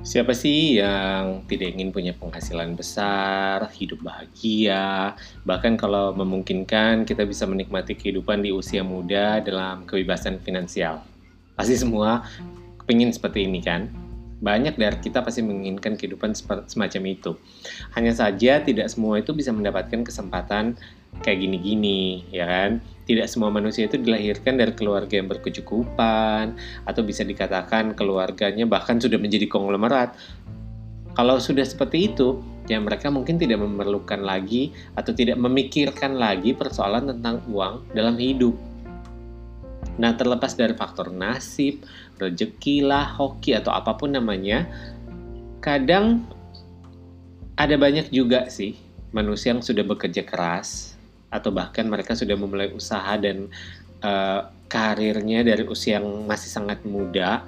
Siapa sih yang tidak ingin punya penghasilan besar, hidup bahagia, bahkan kalau memungkinkan kita bisa menikmati kehidupan di usia muda dalam kebebasan finansial. Pasti semua kepingin seperti ini kan? Banyak dari kita pasti menginginkan kehidupan semacam itu. Hanya saja tidak semua itu bisa mendapatkan kesempatan kayak gini-gini, ya kan? Tidak semua manusia itu dilahirkan dari keluarga yang berkecukupan, atau bisa dikatakan keluarganya bahkan sudah menjadi konglomerat. Kalau sudah seperti itu, ya mereka mungkin tidak memerlukan lagi atau tidak memikirkan lagi persoalan tentang uang dalam hidup Nah, terlepas dari faktor nasib, rezeki lah, hoki atau apa pun namanya, kadang ada banyak juga sih manusia yang sudah bekerja keras atau bahkan mereka sudah memulai usaha dan uh, karirnya dari usia yang masih sangat muda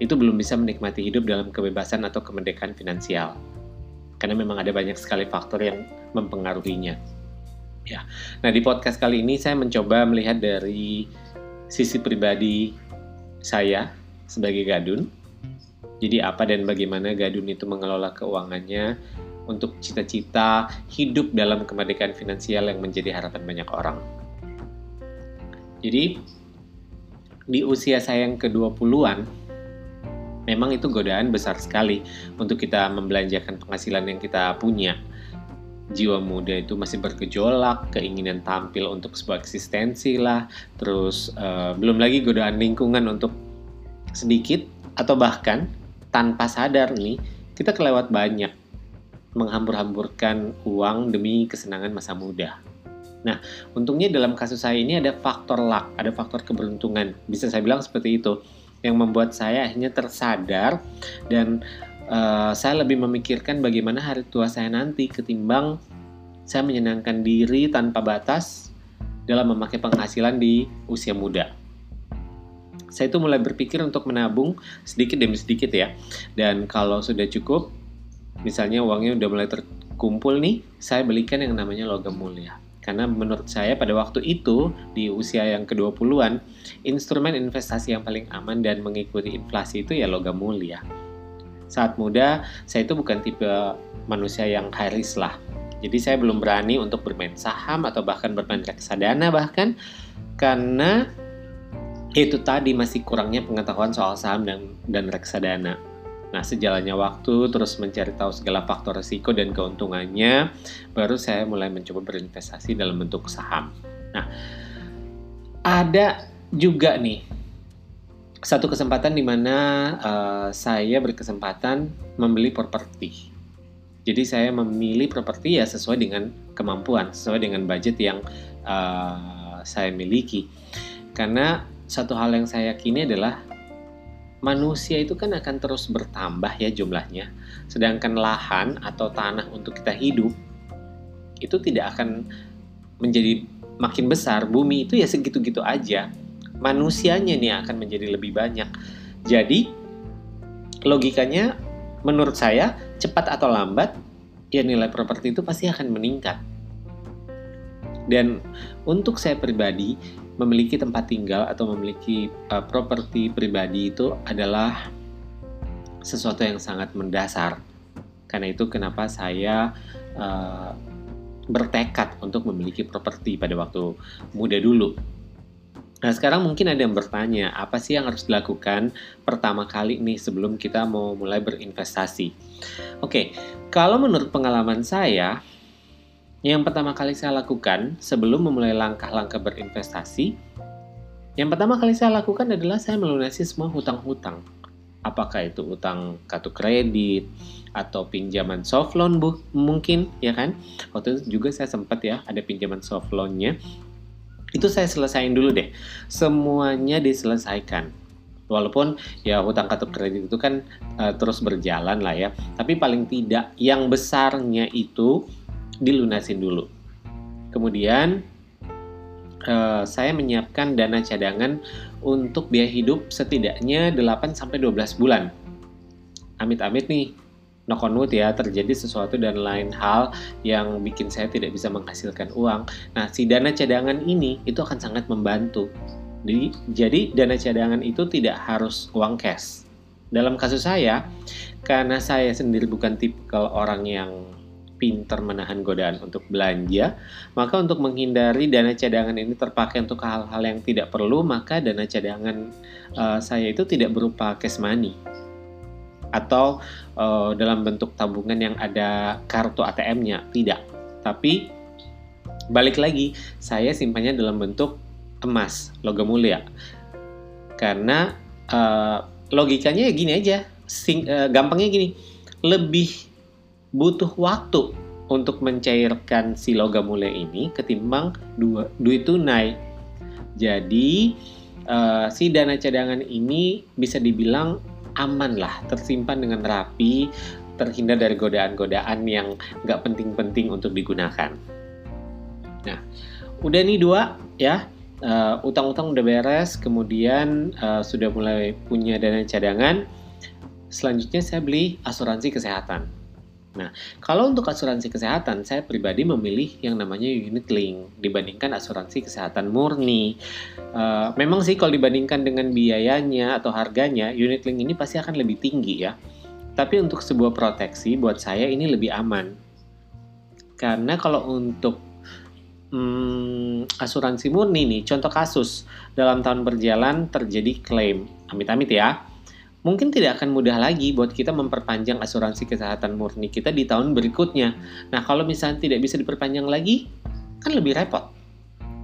itu belum bisa menikmati hidup dalam kebebasan atau kemerdekaan finansial. Karena memang ada banyak sekali faktor yang mempengaruhinya. Ya. Nah, di podcast kali ini saya mencoba melihat dari sisi pribadi saya sebagai gadun. Jadi apa dan bagaimana gadun itu mengelola keuangannya untuk cita-cita hidup dalam kemerdekaan finansial yang menjadi harapan banyak orang. Jadi di usia saya yang ke-20-an memang itu godaan besar sekali untuk kita membelanjakan penghasilan yang kita punya jiwa muda itu masih bergejolak, keinginan tampil untuk sebuah eksistensi lah, terus uh, belum lagi godaan lingkungan untuk sedikit atau bahkan tanpa sadar nih kita kelewat banyak menghambur-hamburkan uang demi kesenangan masa muda. Nah, untungnya dalam kasus saya ini ada faktor luck, ada faktor keberuntungan, bisa saya bilang seperti itu, yang membuat saya akhirnya tersadar dan uh, saya lebih memikirkan bagaimana hari tua saya nanti ketimbang saya menyenangkan diri tanpa batas dalam memakai penghasilan di usia muda. Saya itu mulai berpikir untuk menabung sedikit demi sedikit ya. Dan kalau sudah cukup, misalnya uangnya udah mulai terkumpul nih, saya belikan yang namanya logam mulia. Karena menurut saya pada waktu itu, di usia yang ke-20-an, instrumen investasi yang paling aman dan mengikuti inflasi itu ya logam mulia saat muda saya itu bukan tipe manusia yang high lah. Jadi saya belum berani untuk bermain saham atau bahkan bermain reksadana bahkan karena itu tadi masih kurangnya pengetahuan soal saham dan dan reksadana. Nah, sejalannya waktu terus mencari tahu segala faktor risiko dan keuntungannya, baru saya mulai mencoba berinvestasi dalam bentuk saham. Nah, ada juga nih satu kesempatan di mana uh, saya berkesempatan membeli properti. Jadi saya memilih properti ya sesuai dengan kemampuan, sesuai dengan budget yang uh, saya miliki. Karena satu hal yang saya yakini adalah manusia itu kan akan terus bertambah ya jumlahnya. Sedangkan lahan atau tanah untuk kita hidup itu tidak akan menjadi makin besar. Bumi itu ya segitu-gitu aja manusianya nih akan menjadi lebih banyak. Jadi logikanya menurut saya cepat atau lambat ya nilai properti itu pasti akan meningkat. Dan untuk saya pribadi memiliki tempat tinggal atau memiliki uh, properti pribadi itu adalah sesuatu yang sangat mendasar. Karena itu kenapa saya uh, bertekad untuk memiliki properti pada waktu muda dulu Nah, sekarang mungkin ada yang bertanya, apa sih yang harus dilakukan pertama kali nih sebelum kita mau mulai berinvestasi? Oke, kalau menurut pengalaman saya, yang pertama kali saya lakukan sebelum memulai langkah-langkah berinvestasi, yang pertama kali saya lakukan adalah saya melunasi semua hutang-hutang. Apakah itu utang kartu kredit atau pinjaman soft loan bu mungkin ya kan? Waktu itu juga saya sempat ya ada pinjaman soft loannya itu saya selesaiin dulu deh. Semuanya diselesaikan. Walaupun ya hutang kartu kredit itu kan uh, terus berjalan lah ya. Tapi paling tidak yang besarnya itu dilunasin dulu. Kemudian uh, saya menyiapkan dana cadangan untuk biaya hidup setidaknya 8 sampai 12 bulan. Amit-amit nih knock on wood ya terjadi sesuatu dan lain hal yang bikin saya tidak bisa menghasilkan uang. Nah, si dana cadangan ini itu akan sangat membantu. Jadi, jadi dana cadangan itu tidak harus uang cash. Dalam kasus saya, karena saya sendiri bukan tipikal orang yang pinter menahan godaan untuk belanja, maka untuk menghindari dana cadangan ini terpakai untuk hal-hal yang tidak perlu, maka dana cadangan uh, saya itu tidak berupa cash money atau uh, dalam bentuk tabungan yang ada kartu ATM-nya, tidak. Tapi balik lagi, saya simpannya dalam bentuk emas, logam mulia. Karena uh, logikanya ya gini aja, sing, uh, gampangnya gini, lebih butuh waktu untuk mencairkan si logam mulia ini ketimbang dua, duit tunai. Jadi uh, si dana cadangan ini bisa dibilang aman lah, tersimpan dengan rapi, terhindar dari godaan-godaan yang nggak penting-penting untuk digunakan. Nah, udah nih dua ya, uh, utang-utang udah beres, kemudian uh, sudah mulai punya dana cadangan. Selanjutnya saya beli asuransi kesehatan Nah, kalau untuk asuransi kesehatan, saya pribadi memilih yang namanya unit link dibandingkan asuransi kesehatan murni. Uh, memang sih kalau dibandingkan dengan biayanya atau harganya, unit link ini pasti akan lebih tinggi ya. Tapi untuk sebuah proteksi, buat saya ini lebih aman. Karena kalau untuk hmm, asuransi murni nih, contoh kasus dalam tahun berjalan terjadi klaim, amit-amit ya, mungkin tidak akan mudah lagi buat kita memperpanjang asuransi kesehatan murni kita di tahun berikutnya. Nah, kalau misalnya tidak bisa diperpanjang lagi, kan lebih repot.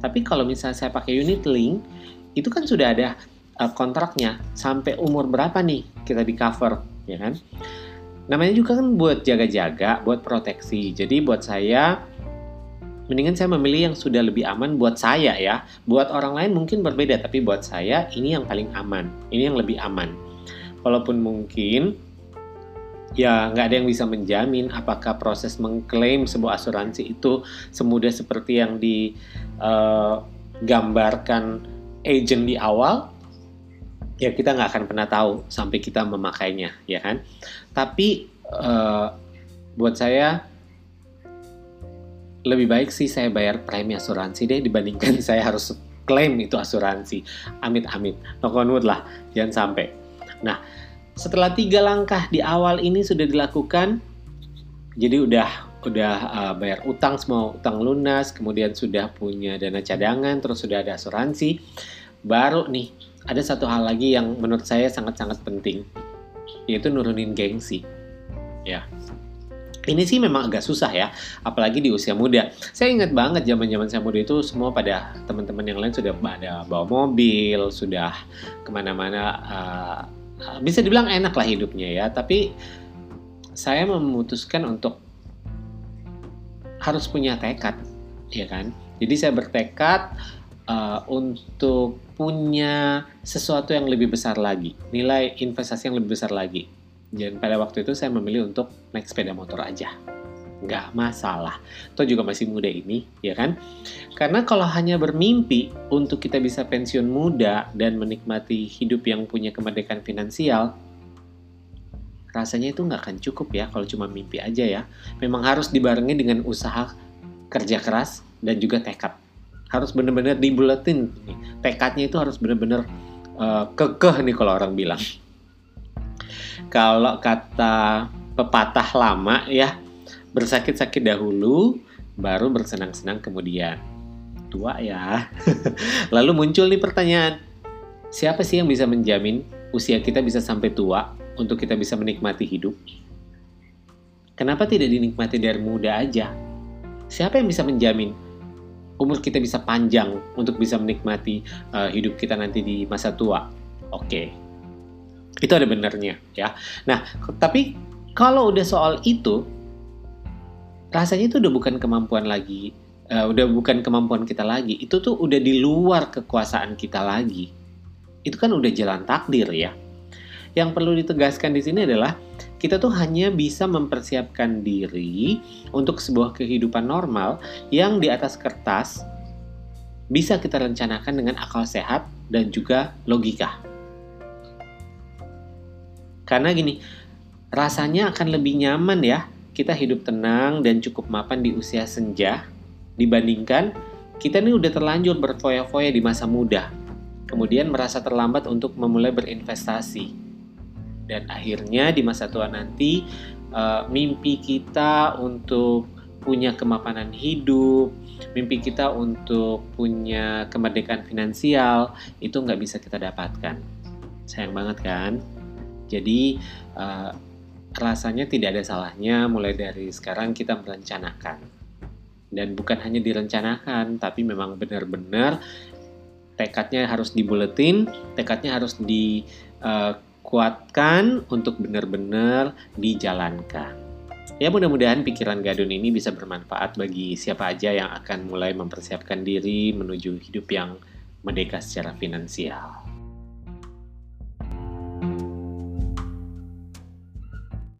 Tapi kalau misalnya saya pakai unit link, itu kan sudah ada uh, kontraknya sampai umur berapa nih kita di cover, ya kan? Namanya juga kan buat jaga-jaga, buat proteksi. Jadi buat saya mendingan saya memilih yang sudah lebih aman buat saya ya. Buat orang lain mungkin berbeda, tapi buat saya ini yang paling aman. Ini yang lebih aman walaupun mungkin ya nggak ada yang bisa menjamin apakah proses mengklaim sebuah asuransi itu semudah seperti yang digambarkan uh, agent di awal ya kita nggak akan pernah tahu sampai kita memakainya ya kan? Tapi uh, buat saya lebih baik sih saya bayar premi asuransi deh dibandingkan saya harus klaim itu asuransi. Amit-amit. No lah. Jangan sampai Nah, setelah tiga langkah di awal ini sudah dilakukan, jadi udah udah uh, bayar utang semua utang lunas, kemudian sudah punya dana cadangan, terus sudah ada asuransi, baru nih ada satu hal lagi yang menurut saya sangat-sangat penting, yaitu nurunin gengsi. Ya, ini sih memang agak susah ya, apalagi di usia muda. Saya ingat banget zaman-zaman saya muda itu semua pada teman-teman yang lain sudah pada bawa mobil, sudah ke mana-mana uh, bisa dibilang enak lah hidupnya ya tapi saya memutuskan untuk harus punya tekad ya kan? Jadi saya bertekad uh, untuk punya sesuatu yang lebih besar lagi nilai investasi yang lebih besar lagi. Dan pada waktu itu saya memilih untuk naik sepeda motor aja nggak masalah. Atau juga masih muda ini, ya kan? Karena kalau hanya bermimpi untuk kita bisa pensiun muda dan menikmati hidup yang punya kemerdekaan finansial, rasanya itu nggak akan cukup ya kalau cuma mimpi aja ya. Memang harus dibarengi dengan usaha kerja keras dan juga tekad. Harus benar-benar dibuletin. Tekadnya itu harus benar-benar uh, kekeh nih kalau orang bilang. Kalau kata pepatah lama ya, bersakit-sakit dahulu, baru bersenang-senang kemudian. Tua ya. Lalu muncul nih pertanyaan, siapa sih yang bisa menjamin usia kita bisa sampai tua untuk kita bisa menikmati hidup? Kenapa tidak dinikmati dari muda aja? Siapa yang bisa menjamin umur kita bisa panjang untuk bisa menikmati uh, hidup kita nanti di masa tua? Oke, okay. itu ada benernya ya. Nah, tapi kalau udah soal itu, rasanya itu udah bukan kemampuan lagi uh, udah bukan kemampuan kita lagi. Itu tuh udah di luar kekuasaan kita lagi. Itu kan udah jalan takdir ya. Yang perlu ditegaskan di sini adalah kita tuh hanya bisa mempersiapkan diri untuk sebuah kehidupan normal yang di atas kertas bisa kita rencanakan dengan akal sehat dan juga logika. Karena gini, rasanya akan lebih nyaman ya kita hidup tenang dan cukup mapan di usia senja dibandingkan kita ini udah terlanjur berfoya-foya di masa muda, kemudian merasa terlambat untuk memulai berinvestasi. dan akhirnya di masa tua nanti uh, mimpi kita untuk punya kemapanan hidup, mimpi kita untuk punya kemerdekaan finansial itu nggak bisa kita dapatkan. Sayang banget kan? Jadi uh, rasanya tidak ada salahnya mulai dari sekarang kita merencanakan. Dan bukan hanya direncanakan, tapi memang benar-benar tekadnya harus dibuletin, tekadnya harus dikuatkan uh, untuk benar-benar dijalankan. Ya mudah-mudahan pikiran Gadun ini bisa bermanfaat bagi siapa aja yang akan mulai mempersiapkan diri menuju hidup yang merdeka secara finansial.